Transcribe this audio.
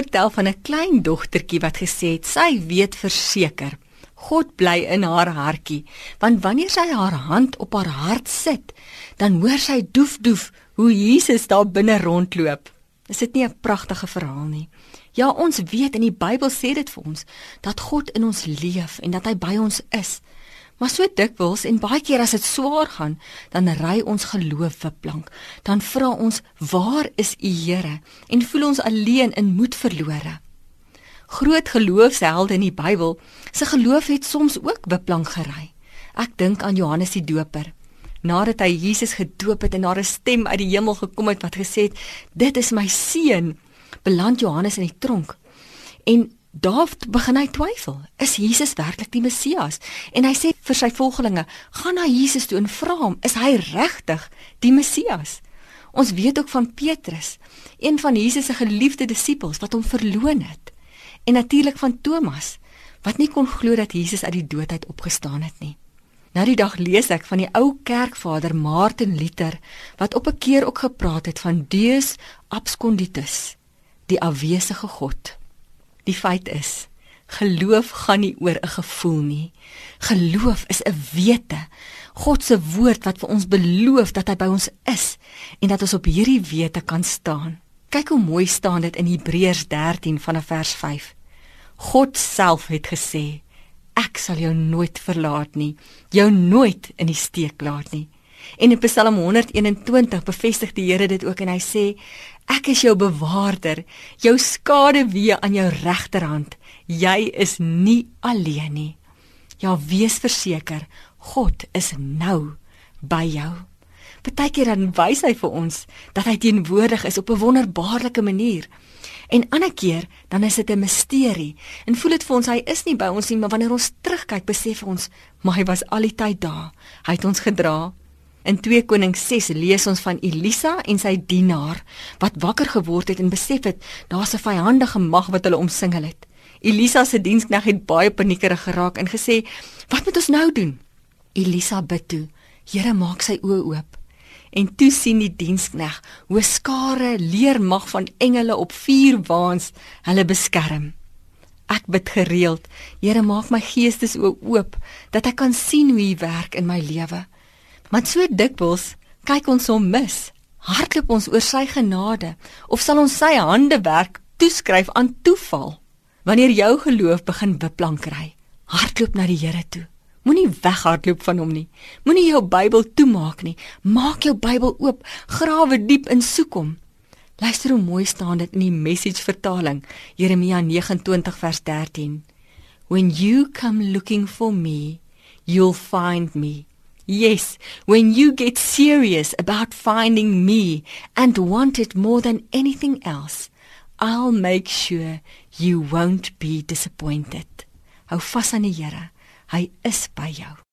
vertel van 'n klein dogtertjie wat gesê het sy weet verseker God bly in haar hartjie, want wanneer sy haar hand op haar hart sit, dan hoor sy doef doef hoe Jesus daar binne rondloop. Is dit nie 'n pragtige verhaal nie? Ja, ons weet in die Bybel sê dit vir ons dat God in ons leef en dat hy by ons is. Maar so dikwels en baie keer as dit swaar gaan, dan ry ons geloof verplank. Dan vra ons, "Waar is U Here?" en voel ons alleen en moed verlore. Groot geloofshelde in die Bybel, se geloof het soms ook beplank gery. Ek dink aan Johannes die Doper. Nadat hy Jesus gedoop het en daar 'n stem uit die hemel gekom het wat gesê het, "Dit is my seun," beland Johannes in die tronk. En Daar begin hy twyfel. Is Jesus werklik die Messias? En hy sê vir sy volgelinge: "Gaan na Jesus toe en vra hom, is hy regtig die Messias?" Ons weet ook van Petrus, een van Jesus se geliefde disippels wat hom verloon het. En natuurlik van Thomas, wat nie kon glo dat Jesus uit die dood uit opgestaan het nie. Nou die dag lees ek van die ou kerkvader Martin Luther wat op 'n keer ook gepraat het van Deus absconditus, die afwesige God. Die feit is, geloof gaan nie oor 'n gevoel nie. Geloof is 'n wete. God se woord wat vir ons beloof dat hy by ons is en dat ons op hierdie wete kan staan. Kyk hoe mooi staan dit in Hebreërs 13 vanaf vers 5. God self het gesê: Ek sal jou nooit verlaat nie, jou nooit in die steek laat nie. En in Psalm 121 bevestig die Here dit ook en hy sê: Ek is jou bewaarder, jou skaduwee aan jou regterhand. Jy is nie alleen nie. Ja, wees verseker, God is nou by jou. Partykeer dan wys hy vir ons dat hy teenwoordig is op 'n wonderbaarlike manier. En ander keer dan is dit 'n misterie en voel dit vir ons hy is nie by ons nie, maar wanneer ons terugkyk, besef ons, maar hy was al die tyd daar. Hy het ons gedra, In 2 Konings 6 lees ons van Elisa en sy dienaar wat wakker geword het en besef het daar's 'n vyhandige mag wat hulle omsingel het. Elisa se diensknegt het baie paniekerig geraak en gesê: "Wat moet ons nou doen?" Elisa bid toe: "Here, maak sy oë oop." En toe sien die diensknegt hoe skare leermag van engele op vier waans hulle beskerm. Ek bid gereeld: "Here, maak my geestesoë oop dat ek kan sien hoe U werk in my lewe." Want so dikwels kyk ons hom mis. Hardloop ons oor sy genade of sal ons sy hande werk toeskryf aan toeval? Wanneer jou geloof begin beplank kry, hardloop na die Here toe. Moenie weghardloop van hom nie. Moenie jou Bybel toemaak nie. Maak jou Bybel oop, grawe diep en soek hom. Luister hoe mooi staan dit in die Message vertaling, Jeremia 29 vers 13. When you come looking for me, you'll find me. Yes, when you get serious about finding me and want it more than anything else, I'll make sure you won't be disappointed. Hou vas aan die Here. Hy is by jou.